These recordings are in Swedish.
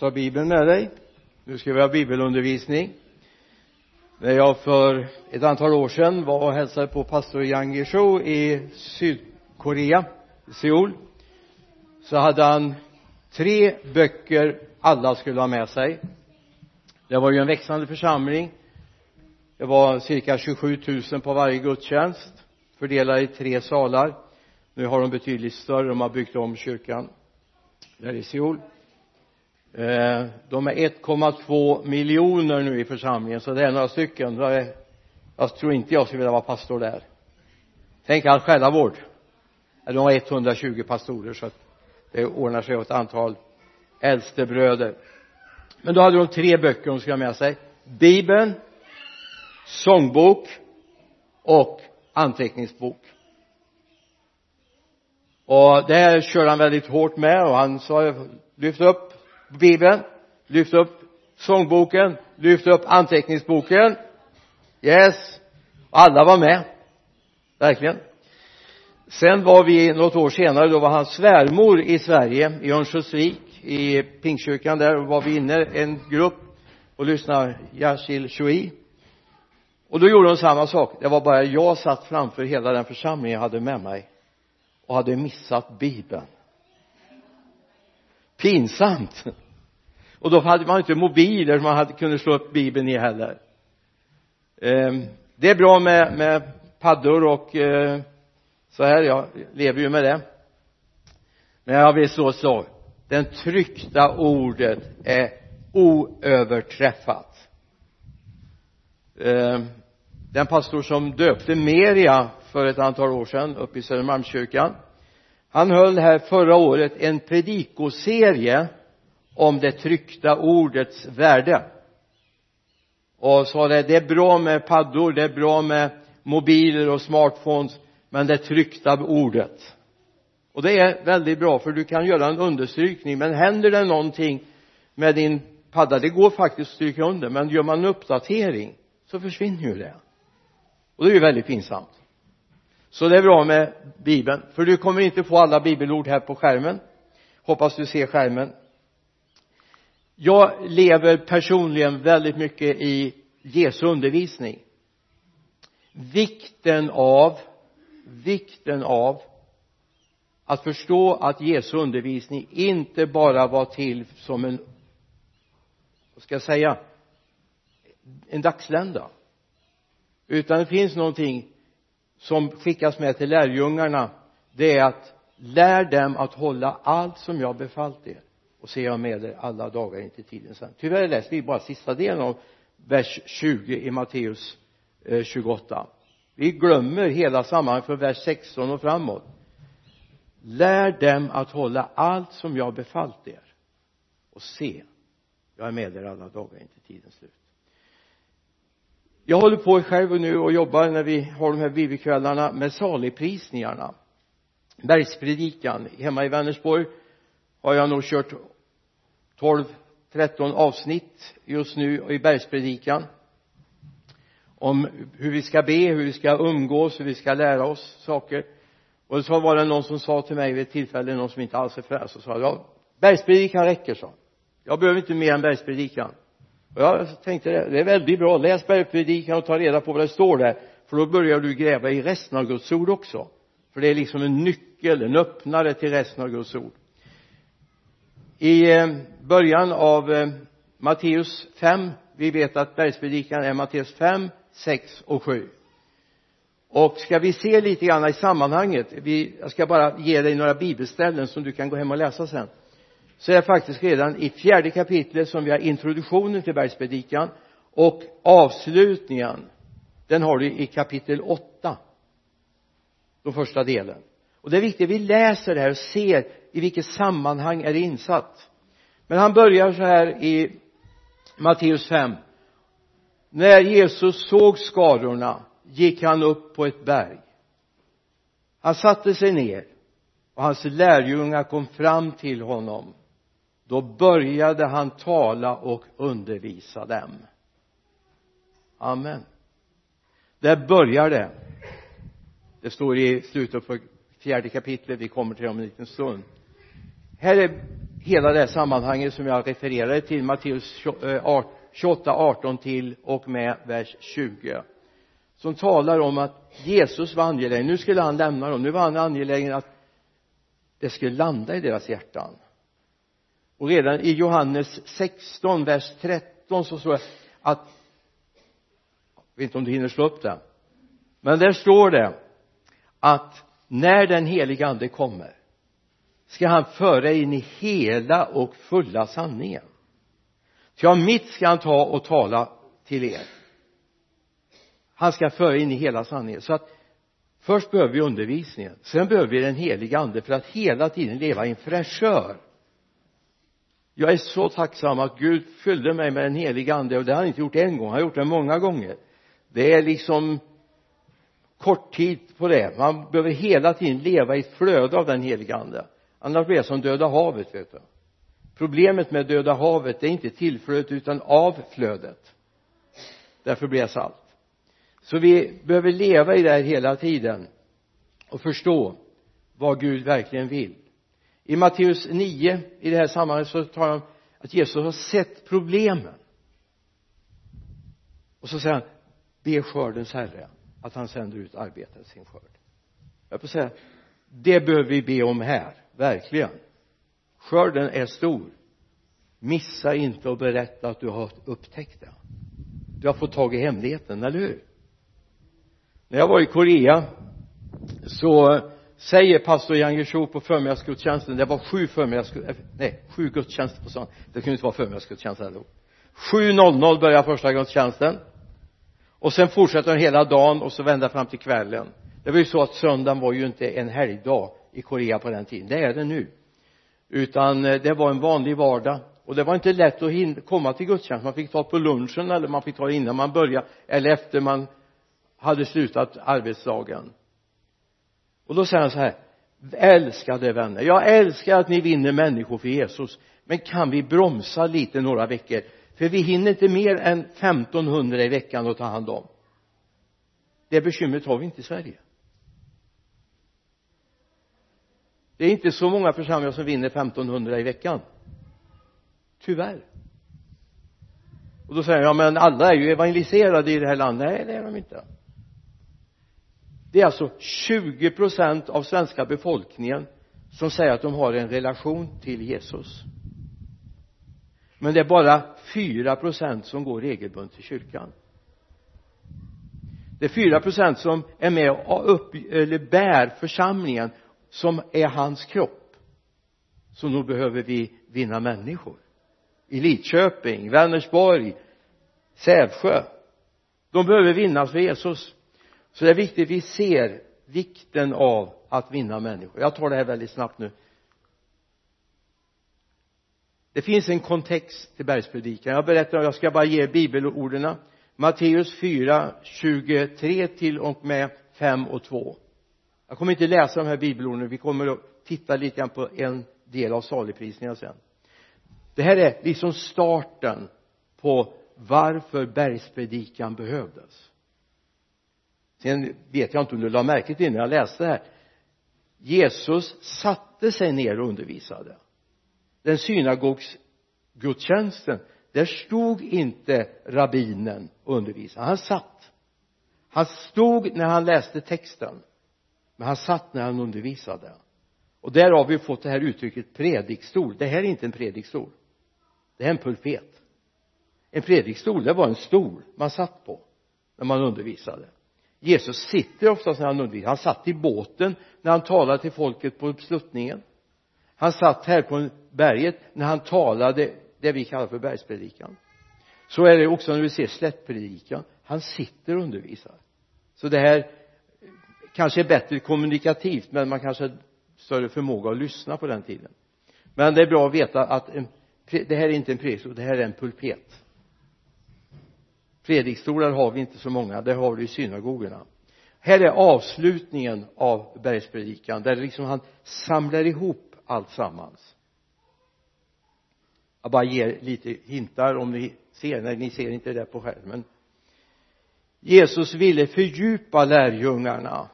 ta bibeln med dig. Nu ska vi ha bibelundervisning. När jag för ett antal år sedan var och hälsade på pastor Yang Gisho i Sydkorea i Seoul så hade han tre böcker alla skulle ha med sig. Det var ju en växande församling. Det var cirka 27 000 på varje gudstjänst fördelade i tre salar. Nu har de betydligt större de har byggt om kyrkan där i Seoul. Eh, de är 1,2 miljoner nu i församlingen så det är några stycken. Jag tror inte jag skulle vilja vara pastor där. Tänk all själavård. Eh, de har 120 pastorer så att det ordnar sig åt antal äldstebröder. Men då hade de tre böcker de skulle ha med sig. Bibeln sångbok och anteckningsbok. Och det här körde han väldigt hårt med och han sa lyft upp bibeln lyft upp. Sångboken lyft upp. Anteckningsboken. Yes. Alla var med. Verkligen. Sen var vi något år senare då var hans svärmor i Sverige i Örnsköldsvik i Pingstkyrkan där var vi inne en grupp och lyssnade Yashil Shui. Och då gjorde de samma sak. Det var bara jag satt framför hela den församling jag hade med mig och hade missat bibeln pinsamt. Och då hade man inte mobiler som man hade, kunde slå upp bibeln i heller. Ehm, det är bra med, med paddor och eh, så här, jag lever ju med det. Men jag vill så så. Den tryckta ordet är oöverträffat. Ehm, den pastor som döpte Meria för ett antal år sedan uppe i Södermalmskyrkan han höll här förra året en predikoserie om det tryckta ordets värde. Och sa det det är bra med paddor det är bra med mobiler och smartphones men det tryckta ordet. Och det är väldigt bra för du kan göra en understrykning. Men händer det någonting med din padda? Det går faktiskt att stryka under men gör man en uppdatering så försvinner ju det. Och det är ju väldigt pinsamt så det är bra med bibeln. För du kommer inte få alla bibelord här på skärmen. Hoppas du ser skärmen. Jag lever personligen väldigt mycket i Jesu undervisning. Vikten av vikten av att förstå att Jesu undervisning inte bara var till som en vad ska jag säga en dagslända. Utan det finns någonting som skickas med till lärjungarna det är att lär dem att hålla allt som jag befallt er och se jag med er alla dagar in till tiden sen tyvärr läser vi bara sista delen av vers 20 i Matteus eh, 28 vi glömmer hela sammanhanget från vers 16 och framåt. Lär dem att hålla allt som jag befallt er och se jag är med er alla dagar in till tidens slut jag håller på själv nu och jobbar när vi har de här bibelkvällarna med saligprisningarna. Bergspredikan hemma i Vänersborg har jag nog kört 12 13 avsnitt just nu i bergspredikan. Om hur vi ska be, hur vi ska umgås, hur vi ska lära oss saker. Och så var det någon som sa till mig vid ett tillfälle, någon som inte alls är frälst och sa ja, bergspredikan räcker så jag behöver inte mer än bergspredikan och jag tänkte det. Är väldigt bra. Läs bergspredikan och ta reda på vad det står där. För då börjar du gräva i resten av Guds ord också. För det är liksom en nyckel, en öppnare till resten av Guds ord. I eh, början av eh, Matteus 5 vi vet att bergspredikan är Matteus 5, 6 och 7 och ska vi se lite grann i sammanhanget vi, jag ska bara ge dig några bibelställen som du kan gå hem och läsa sen så är det faktiskt redan i fjärde kapitlet som vi har introduktionen till bergspredikan och avslutningen. Den har du i kapitel 8 den första delen. Och det är viktigt vi läser det här och ser i vilket sammanhang är det insatt. Men han börjar så här i Matteus 5 när Jesus såg skadorna gick han upp på ett berg. Han satte sig ner och hans lärjungar kom fram till honom då började han tala och undervisa dem. Amen. Där börjar det. Det står i slutet på fjärde kapitlet. Vi kommer till det om en liten stund. Här är hela det här sammanhanget som jag refererade till. Matteus 28, 18 eh, till och med vers 20 som talar om att Jesus var angelägen. Nu skulle han lämna dem. Nu var han angelägen att det skulle landa i deras hjärtan och redan i Johannes 16 vers 13 så står det att jag vet inte om du hinner slå upp det men där står det att när den heliga ande kommer ska han föra in i hela och fulla sanningen. Ty av mitt ska han ta och tala till er. Han ska föra in i hela sanningen. Så att först behöver vi undervisningen sen behöver vi den heliga ande för att hela tiden leva i en fräschör jag är så tacksam att Gud fyllde mig med den heliga ande och det har han inte gjort en gång, han har gjort det många gånger. Det är liksom kort tid på det. Man behöver hela tiden leva i ett flöde av den heliga ande. Annars blir det som döda havet vet du. Problemet med döda havet det är inte tillflödet utan avflödet. Därför blir det salt. Så vi behöver leva i det här hela tiden och förstå vad Gud verkligen vill i Matteus 9 i det här sammanhanget så talar han om att Jesus har sett problemen. Och så säger han be skördens herre att han sänder ut arbetare sin skörd. Jag får säga det behöver vi be om här verkligen. Skörden är stor. Missa inte att berätta att du har upptäckt det du har fått tag i hemligheten, eller hur? När jag var i Korea så säger pastor Yang på förmiddagsgudstjänsten det var sju förmiddagsgudstjänster eh, nej sju gudstjänster på söndag. Det kunde inte vara förmiddagsgudstjänst ändå. 7.00 börjar första gudstjänsten. Och sen fortsätter den hela dagen och så vända fram till kvällen. Det var ju så att söndagen var ju inte en helgdag i Korea på den tiden. Det är det nu. Utan eh, det var en vanlig vardag. Och det var inte lätt att komma till gudstjänst. Man fick ta på lunchen eller man fick ta det innan man började eller efter man hade slutat arbetsdagen och då säger han så här älskade vänner jag älskar att ni vinner människor för Jesus men kan vi bromsa lite några veckor? För vi hinner inte mer än 1500 i veckan att ta hand om. Det bekymret har vi inte i Sverige. Det är inte så många församlingar som vinner 1500 i veckan. Tyvärr. Och då säger jag ja men alla är ju evangeliserade i det här landet. Nej det är de inte det är alltså 20 procent av svenska befolkningen som säger att de har en relation till Jesus. Men det är bara 4 procent som går regelbundet till kyrkan. Det är 4 procent som är med och upp, eller bär församlingen som är hans kropp. Så nog behöver vi vinna människor. I Lidköping, Vänersborg, Sävsjö. De behöver vinnas för Jesus så det är viktigt att vi ser vikten av att vinna människor. Jag tar det här väldigt snabbt nu. Det finns en kontext till bergspredikan. Jag berättar jag ska bara ge bibelorden Matteus 4 23 till och med 5 och 2 jag kommer inte läsa de här bibelorden vi kommer att titta lite grann på en del av saligprisningen sen. Det här är liksom starten på varför bergspredikan behövdes sen vet jag inte om du lade märke till när jag läste det här. Jesus satte sig ner och undervisade. Den synagogsgudstjänsten där stod inte rabbinen och undervisade. Han satt. Han stod när han läste texten men han satt när han undervisade. Och där har vi fått det här uttrycket predikstol. Det här är inte en predikstol. Det är en pulpet. En predikstol det var en stol man satt på när man undervisade. Jesus sitter oftast när han undervisar han satt i båten när han talade till folket på sluttningen. Han satt här på berget när han talade det vi kallar för bergspredikan. Så är det också när vi ser slättpredikan. Han sitter och undervisar. Så det här kanske är bättre kommunikativt men man kanske har större förmåga att lyssna på den tiden. Men det är bra att veta att en, det här är inte en predikstol det här är en pulpet predikstolar har vi inte så många det har du i synagogorna här är avslutningen av bergspredikan där liksom han samlar ihop allt sammans jag bara ger lite hintar om ni ser, nej ni ser inte det där på skärmen. Jesus ville fördjupa lärjungarna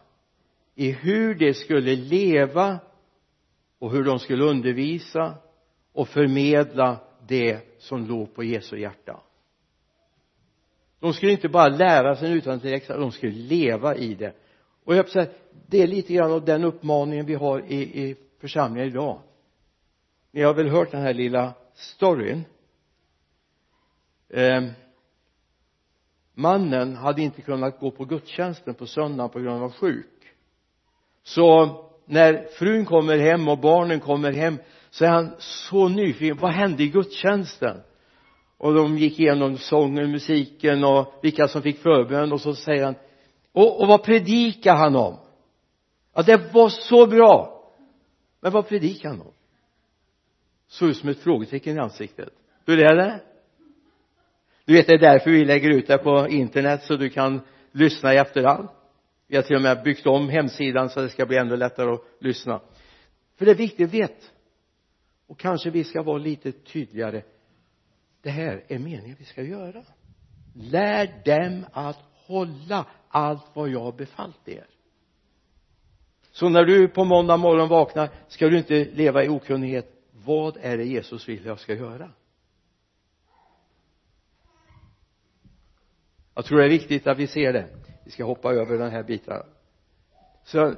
i hur de skulle leva och hur de skulle undervisa och förmedla det som låg på Jesu hjärta de skulle inte bara lära sig utan extra, de skulle leva i det. Och jag säga det är lite grann av den uppmaningen vi har i, i församlingen idag. Ni har väl hört den här lilla storyn? Eh, mannen hade inte kunnat gå på gudstjänsten på söndagen på grund av att han var sjuk. Så när frun kommer hem och barnen kommer hem så är han så nyfiken. Vad hände i gudstjänsten? Och de gick igenom sången, musiken och vilka som fick förbön. Och så säger han och, och vad predikar han om? Ja det var så bra. Men vad predikar han om? Såg ut som ett frågetecken i ansiktet. Hur är det? Du vet det är därför vi lägger ut det på internet så du kan lyssna i efterhand. Vi har till och med byggt om hemsidan så det ska bli ännu lättare att lyssna. För det är viktigt att veta. Och kanske vi ska vara lite tydligare det här är meningen vi ska göra. Lär dem att hålla allt vad jag har befallt er. Så när du på måndag morgon vaknar ska du inte leva i okunnighet. Vad är det Jesus vill jag ska göra? Jag tror det är viktigt att vi ser det. Vi ska hoppa över den här biten. Så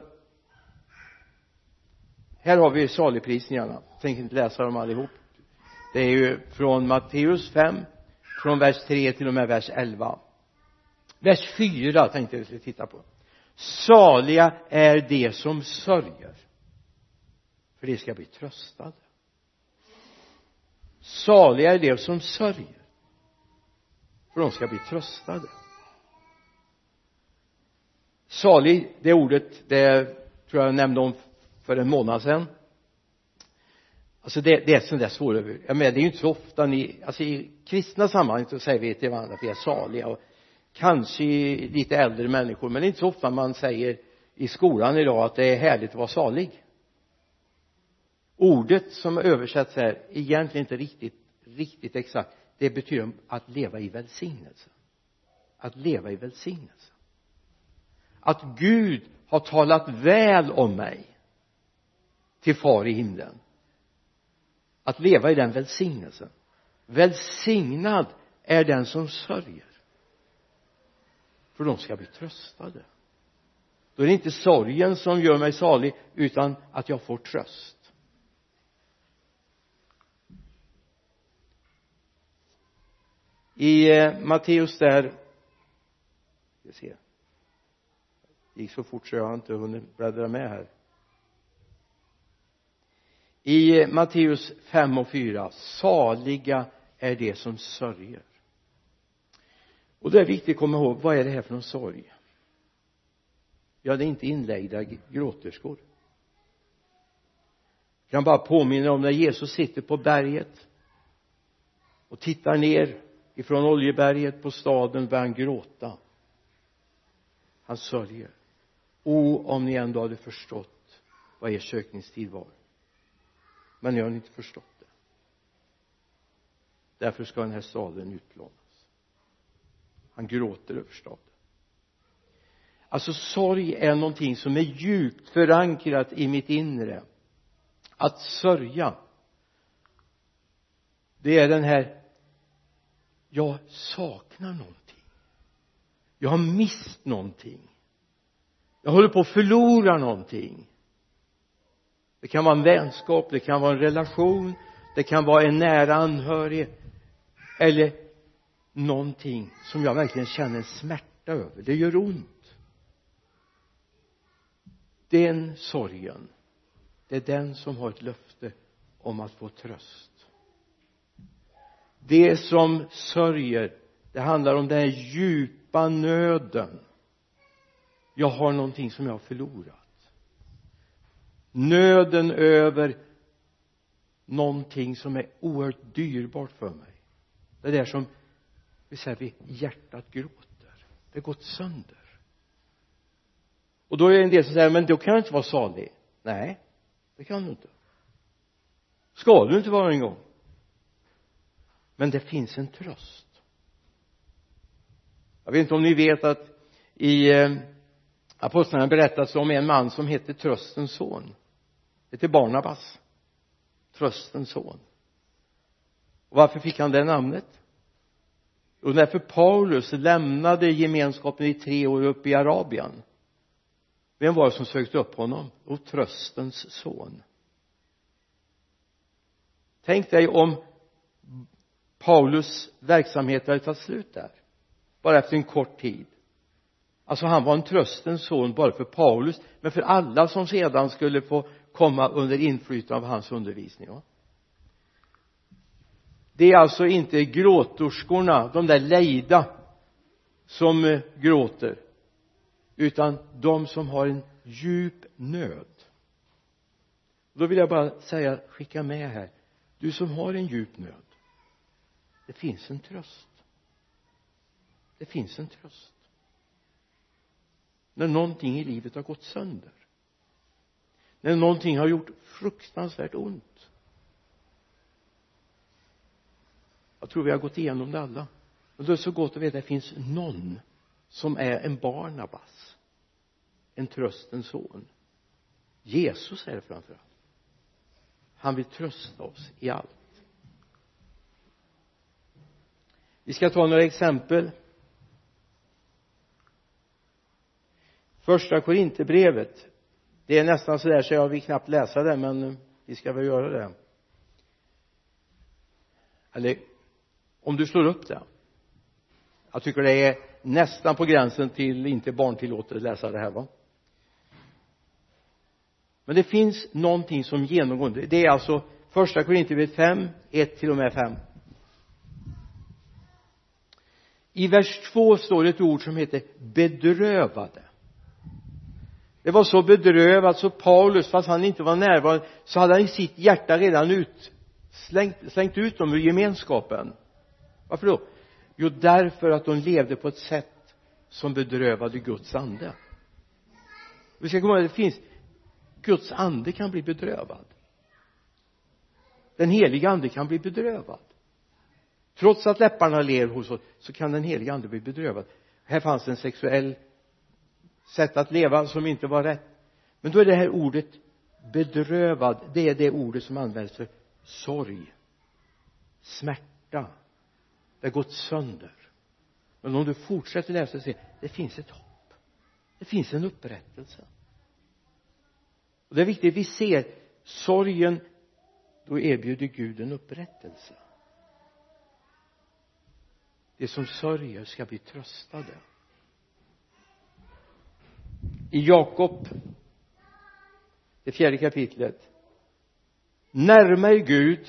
här har vi saligprisningarna. Jag tänker inte läsa dem allihop det är ju från Matteus 5 från vers 3 till och med vers 11 vers 4 tänkte jag vi skulle titta på. Saliga är de som sörjer för de ska bli tröstade. Saliga är de som sörjer för de ska bli tröstade. Salig det ordet det tror jag nämnde om för en månad sedan alltså det, det är sånt där svårt jag menar det är ju inte så ofta ni alltså i kristna sammanhang så säger vi till varandra att vi är saliga och kanske i lite äldre människor men det är inte så ofta man säger i skolan idag att det är härligt att vara salig. Ordet som översätts här egentligen inte riktigt riktigt exakt. Det betyder att leva i välsignelse. Att leva i välsignelse. Att Gud har talat väl om mig till far i himlen att leva i den välsignelsen. Välsignad är den som sörjer. För de ska bli tröstade. Då är det inte sorgen som gör mig salig utan att jag får tröst. I eh, Matteus där ska se. Det gick så fort så jag har inte hunnit bläddra med här i Matteus 5 och 4 saliga är de som sörjer. Och det är viktigt att komma ihåg vad är det här för någon sorg? Ja det är inte inlagda gråterskor. Jag kan bara påminna om när Jesus sitter på berget och tittar ner ifrån Oljeberget på staden börjar han gråta. Han sörjer. O om ni ändå hade förstått vad er sökningstid var men ni har inte förstått det. Därför ska den här staden utplånas han gråter över staden. Alltså sorg är någonting som är djupt förankrat i mitt inre. Att sörja det är den här jag saknar någonting. Jag har mist någonting. Jag håller på att förlora någonting det kan vara en vänskap, det kan vara en relation det kan vara en nära anhörig eller någonting som jag verkligen känner smärta över. Det gör ont. Den sorgen det är den som har ett löfte om att få tröst. Det som sörjer det handlar om den djupa nöden. Jag har någonting som jag har förlorat nöden över någonting som är oerhört dyrbart för mig. Det där som vi säger hjärtat gråter. Det har gått sönder. Och då är det en del som säger men då kan jag inte vara salig. Nej det kan du inte. Ska du inte vara en gång? Men det finns en tröst. Jag vet inte om ni vet att i eh, apostlarna berättas om en man som hette tröstens son. Hette Barnabas. Tröstens son. Och varför fick han det namnet? Och därför Paulus lämnade gemenskapen i tre år uppe i Arabien. Vem var det som sökte upp honom? Och tröstens son. Tänk dig om Paulus verksamhet hade tagit slut där bara efter en kort tid alltså han var en tröstens son bara för Paulus men för alla som sedan skulle få komma under inflytande av hans undervisning va? det är alltså inte gråtorskorna, de där lejda som eh, gråter utan de som har en djup nöd. Då vill jag bara säga, skicka med här du som har en djup nöd det finns en tröst. Det finns en tröst när någonting i livet har gått sönder. När någonting har gjort fruktansvärt ont. Jag tror vi har gått igenom det alla. Och det är så gott att veta att det finns någon som är en Barnabas. En tröstens son. Jesus är det framför allt. Han vill trösta oss i allt. Vi ska ta några exempel. Första korinterbrevet det är nästan sådär så jag vill knappt läsa det men eh, vi ska väl göra det. Eller om du slår upp det. Jag tycker det är nästan på gränsen till inte barntillåtet att läsa det här va? Men det finns någonting som genomgående det är alltså första Korinthierbrevet 5 1 till och med 5 i vers 2 står ett ord som heter bedrövade det var så bedrövat så Paulus fast han inte var närvarande så hade han i sitt hjärta redan ut slängt, slängt ut dem ur gemenskapen. Varför då? Jo därför att de levde på ett sätt som bedrövade Guds ande. Vi ska komma ihåg att det finns Guds ande kan bli bedrövad. Den heliga ande kan bli bedrövad. Trots att läpparna ler hos oss så kan den heliga ande bli bedrövad. Här fanns en sexuell sätt att leva som inte var rätt. Men då är det här ordet bedrövad det är det ordet som används för sorg smärta. Det har gått sönder. Men om du fortsätter läsa och ser det finns ett hopp. Det finns en upprättelse. Och det är viktigt vi ser sorgen då erbjuder Gud en upprättelse. De som sörjer ska bli tröstade i Jakob det fjärde kapitlet. Närma er Gud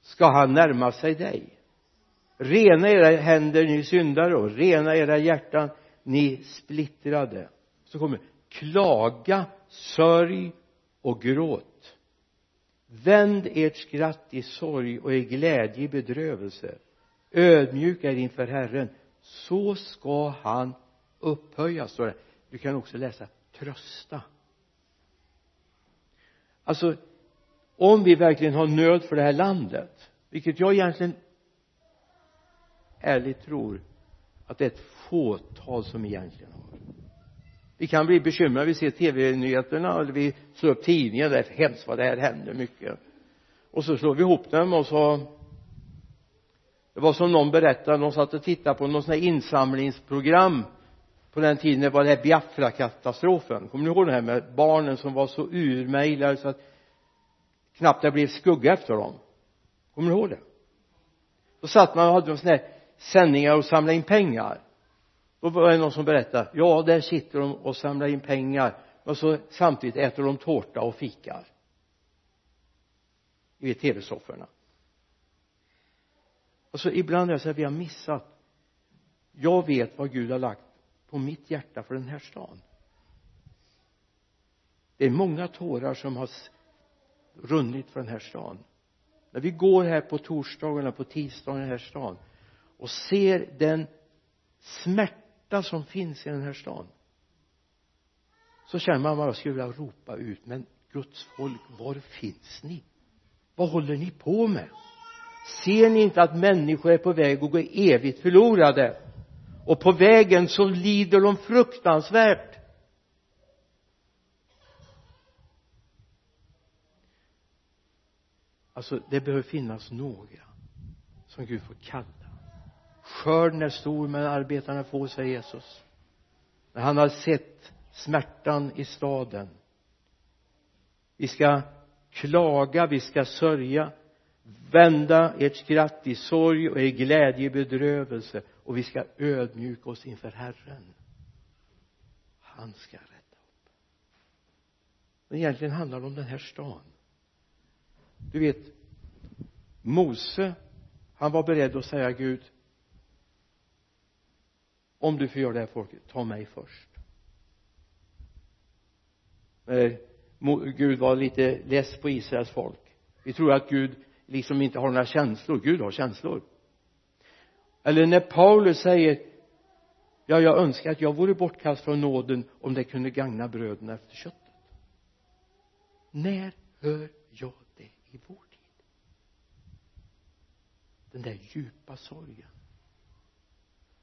ska han närma sig dig. Rena era händer ni syndare och rena era hjärtan ni splittrade. Så kommer klaga sörj och gråt. Vänd ert skratt i sorg och er glädje i bedrövelse. Ödmjuka er inför Herren. Så ska han upphöja, står det. Du kan också läsa trösta. Alltså om vi verkligen har nöd för det här landet vilket jag egentligen ärligt tror att det är ett fåtal som egentligen har. Vi kan bli bekymrade vi ser tv-nyheterna eller vi slår upp tidningen det är hemskt vad det här händer mycket. Och så slår vi ihop dem och så det var som någon berättade de satt och tittade på någon sån här insamlingsprogram på den tiden det var det här Biafra-katastrofen. Kommer ni ihåg det här med barnen som var så urmejlade så att knappt det blev skugga efter dem? Kommer ni ihåg det? Då satt man och hade sådana här sändningar och samlade in pengar. Då var det någon som berättade ja där sitter de och samlar in pengar och så samtidigt äter de tårta och fikar. I tv-sofforna. Alltså ibland är det så att vi har missat. Jag vet vad Gud har lagt på mitt hjärta för den här stan det är många tårar som har runnit för den här stan när vi går här på torsdagarna på tisdagen i den här stan och ser den smärta som finns i den här stan så känner man bara skulle vilja ropa ut men Guds folk var finns ni? Vad håller ni på med? Ser ni inte att människor är på väg att gå evigt förlorade? Och på vägen så lider de fruktansvärt. Alltså det behöver finnas några som Gud får kalla. Skörden är stor men arbetarna få säger Jesus. När han har sett smärtan i staden. Vi ska klaga, vi ska sörja vända ert skratt i sorg och er glädje i bedrövelse och vi ska ödmjuka oss inför Herren. Han ska rädda upp. Men egentligen handlar det om den här stan. Du vet Mose han var beredd att säga Gud om du får göra det här folket ta mig först. Men Gud var lite less på Israels folk. Vi tror att Gud liksom inte har några känslor. Gud har känslor eller när Paulus säger ja jag önskar att jag vore bortkast från nåden om det kunde gagna bröden efter köttet. När hör jag det i vår tid? Den där djupa sorgen.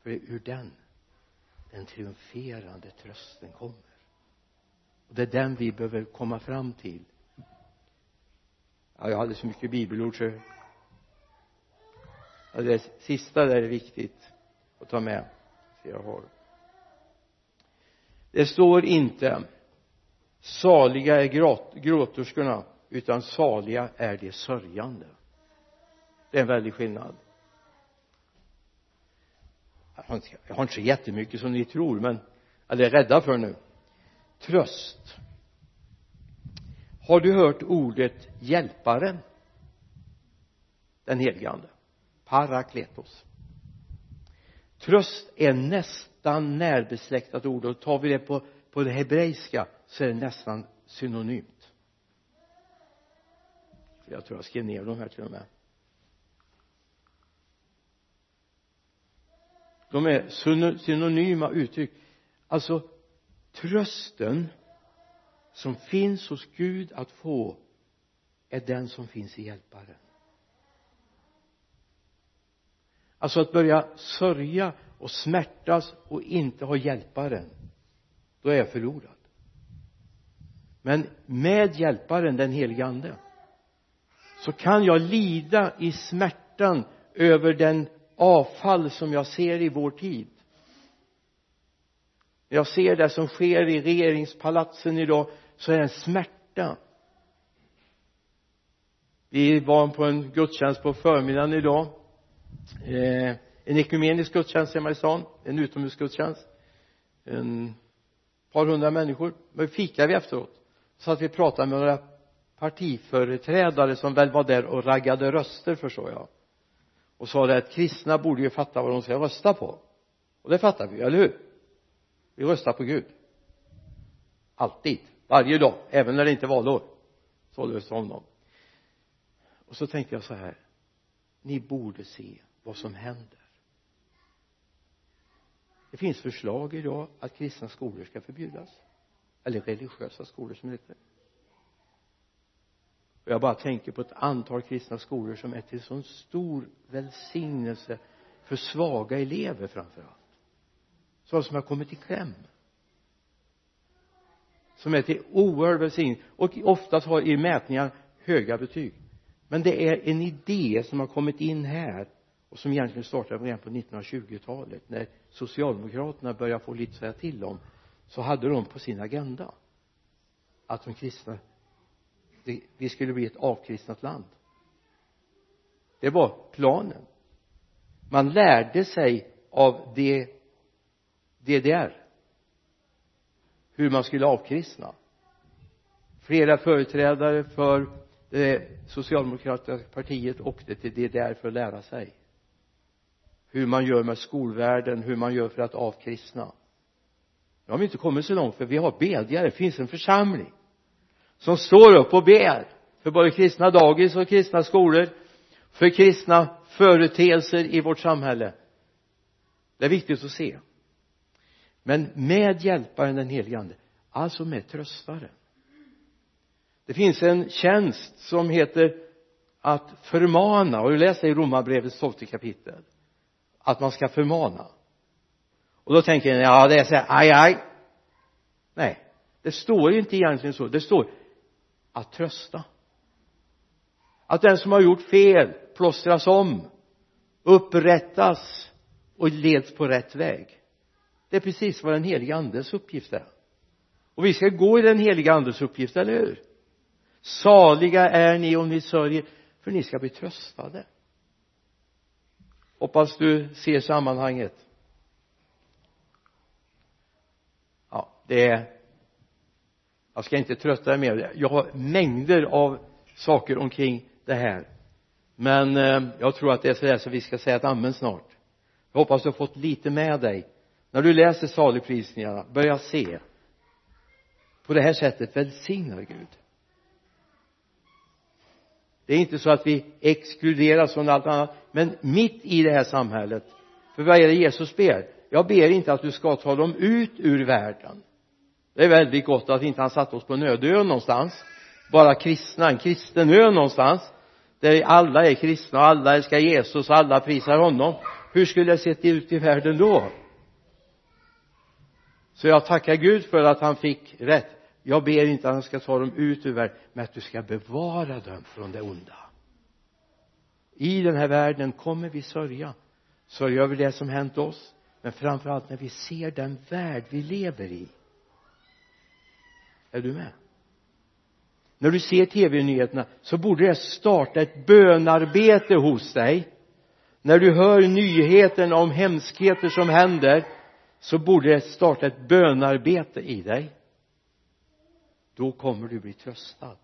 För det är ur den den triumferande trösten kommer. Och det är den vi behöver komma fram till. Ja, jag hade så mycket bibelord så ja, det sista där är viktigt att ta med så jag har. Det står inte saliga är gråterskorna utan saliga är de sörjande det är en väldig skillnad. Jag har inte, jag har inte så jättemycket som ni tror men eller är rädda för nu. Tröst. Har du hört ordet hjälparen den helige ande parakletos. Tröst är nästan närbesläktat ord och tar vi det på, på det hebreiska så är det nästan synonymt. Jag tror jag skrev ner de här till och med. De är synonyma uttryck. Alltså trösten som finns hos Gud att få är den som finns i hjälparen. Alltså att börja sörja och smärtas och inte ha hjälparen då är jag förlorad. Men med hjälparen den helige ande så kan jag lida i smärtan över den avfall som jag ser i vår tid. När jag ser det som sker i regeringspalatsen idag så är det en smärta. Vi var på en gudstjänst på förmiddagen idag eh, en ekumenisk gudstjänst hemma i stan en utomhusgudstjänst. En par hundra människor. Men fikade vi efteråt. Så att vi pratade med några partiföreträdare som väl var där och raggade röster förstår jag. Och sa det att kristna borde ju fatta vad de ska rösta på. Och det fattar vi eller hur? Vi röstar på Gud. Alltid. Varje dag. Även när det inte är valår. Således dem. Och så tänkte jag så här. Ni borde se vad som händer. Det finns förslag idag att kristna skolor ska förbjudas. Eller religiösa skolor som det heter. Och jag bara tänker på ett antal kristna skolor som är till sån stor välsignelse för svaga elever framför allt sådana som har kommit i kläm. Som är till oerhörd välsignelse. Och oftast har i mätningar höga betyg. Men det är en idé som har kommit in här och som egentligen startade redan på 1920-talet när socialdemokraterna började få lite att säga till om så hade de på sin agenda att de kristna vi skulle bli ett avkristnat land. Det var planen. Man lärde sig av det DDR hur man skulle avkristna. Flera företrädare för det socialdemokratiska partiet åkte till DDR för att lära sig hur man gör med skolvärlden, hur man gör för att avkristna. Nu har vi inte kommit så långt för vi har bedjare, det finns en församling som står upp och ber för både kristna dagis och kristna skolor för kristna företeelser i vårt samhälle. Det är viktigt att se. Men med hjälparen den helige ande alltså med tröstaren. Det finns en tjänst som heter att förmana. Och du läser i romarbrevets tolfte kapitel att man ska förmana. Och då tänker ni, ja det är så här aj aj. Nej det står ju inte egentligen så. Det står att trösta. Att den som har gjort fel plåstras om upprättas och leds på rätt väg. Det är precis vad den heliga andes uppgift är. Och vi ska gå i den heliga andes uppgift, eller hur? Saliga är ni om ni sörjer för ni ska bli tröstade hoppas du ser sammanhanget. Ja det är jag ska inte trötta dig mer. Jag har mängder av saker omkring det här. Men eh, jag tror att det är sådär så vi ska säga ett amen snart. Jag hoppas du har fått lite med dig. När du läser saligprisningarna börja se. På det här sättet välsignar Gud det är inte så att vi exkluderas från allt annat. Men mitt i det här samhället för vad är det Jesus ber? Jag ber inte att du ska ta dem ut ur världen. Det är väldigt gott att inte han satt oss på en öde ö någonstans. Bara kristna, en kristen ö någonstans. Där alla är kristna och alla älskar Jesus och alla prisar honom. Hur skulle det sett ut i världen då? Så jag tackar Gud för att han fick rätt jag ber inte att han ska ta dem ut ur världen men att du ska bevara dem från det onda. I den här världen kommer vi sörja. Sörja över det som hänt oss men framför allt när vi ser den värld vi lever i. Är du med? När du ser tv-nyheterna så borde det starta ett bönarbete hos dig. När du hör nyheten om hemskheter som händer så borde det starta ett bönarbete i dig då kommer du bli tröstad.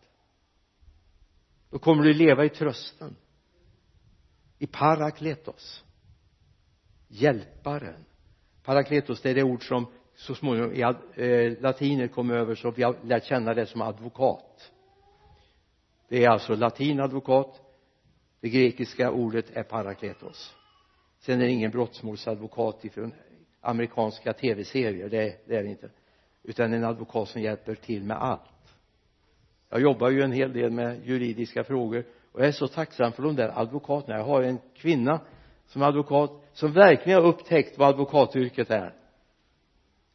Då kommer du leva i trösten. I parakletos. Hjälparen. Parakletos det är det ord som så småningom i eh, latiner kom över så vi har lärt känna det som advokat. Det är alltså latin advokat. det grekiska ordet är parakletos. Sen är det ingen brottmålsadvokat ifrån amerikanska tv-serier. Det, det är det inte utan en advokat som hjälper till med allt. Jag jobbar ju en hel del med juridiska frågor och jag är så tacksam för de där advokaterna. Jag har en kvinna som är advokat som verkligen har upptäckt vad advokatyrket är.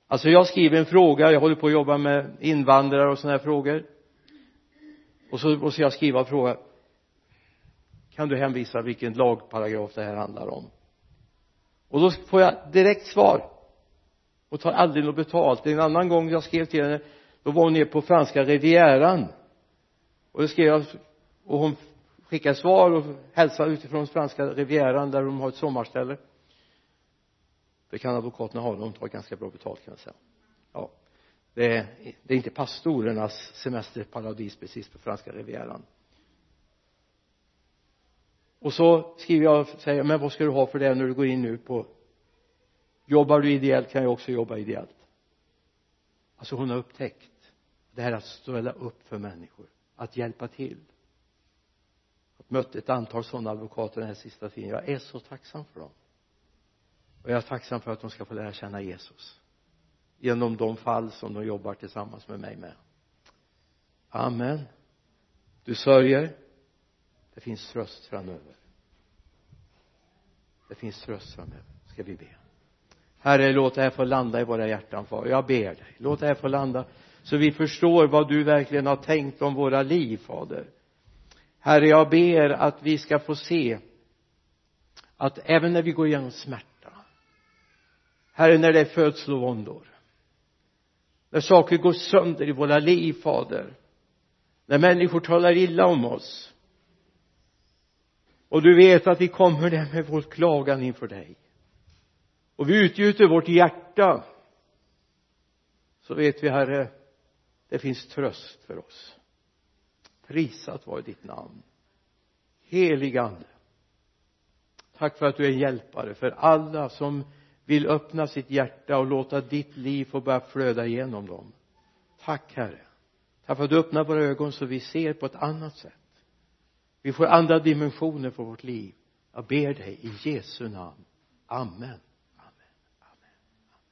Alltså jag skriver en fråga jag håller på att jobba med invandrare och sådana här frågor. Och så måste jag skriva och fråga kan du hänvisa vilken lagparagraf det här handlar om? Och då får jag direkt svar och tar aldrig något betalt. En annan gång jag skrev till henne då var hon nere på franska rivieran. Och då skrev jag och hon skickade svar och hälsade utifrån franska rivieran där de har ett sommarställe. Det kan advokaterna ha de tar ganska bra betalt kan jag säga. Ja. Det är, det är inte pastorernas semesterparadis precis på franska rivieran. Och så skriver jag och säger men vad ska du ha för det när du går in nu på jobbar du ideellt kan jag också jobba ideellt. Alltså hon har upptäckt det här att ställa upp för människor att hjälpa till. Jag mött ett antal sådana advokater den här sista tiden. Jag är så tacksam för dem. Och jag är tacksam för att de ska få lära känna Jesus. Genom de fall som de jobbar tillsammans med mig med. Amen. Du sörjer. Det finns tröst framöver. Det finns tröst framöver. Ska vi be? Herre låt det här få landa i våra hjärtan far. Jag ber dig låt det här få landa så vi förstår vad du verkligen har tänkt om våra liv fader. Herre jag ber att vi ska få se att även när vi går igenom smärta herre när det är födslovåndor när saker går sönder i våra liv fader när människor talar illa om oss och du vet att vi kommer där med vår klagan inför dig och vi utgjuter vårt hjärta. Så vet vi herre det finns tröst för oss. Prisat vare ditt namn. Heligande tack för att du är en hjälpare för alla som vill öppna sitt hjärta och låta ditt liv få börja flöda igenom dem. Tack herre. Tack för att du öppnar våra ögon så vi ser på ett annat sätt. Vi får andra dimensioner för vårt liv. Jag ber dig i Jesu namn. Amen.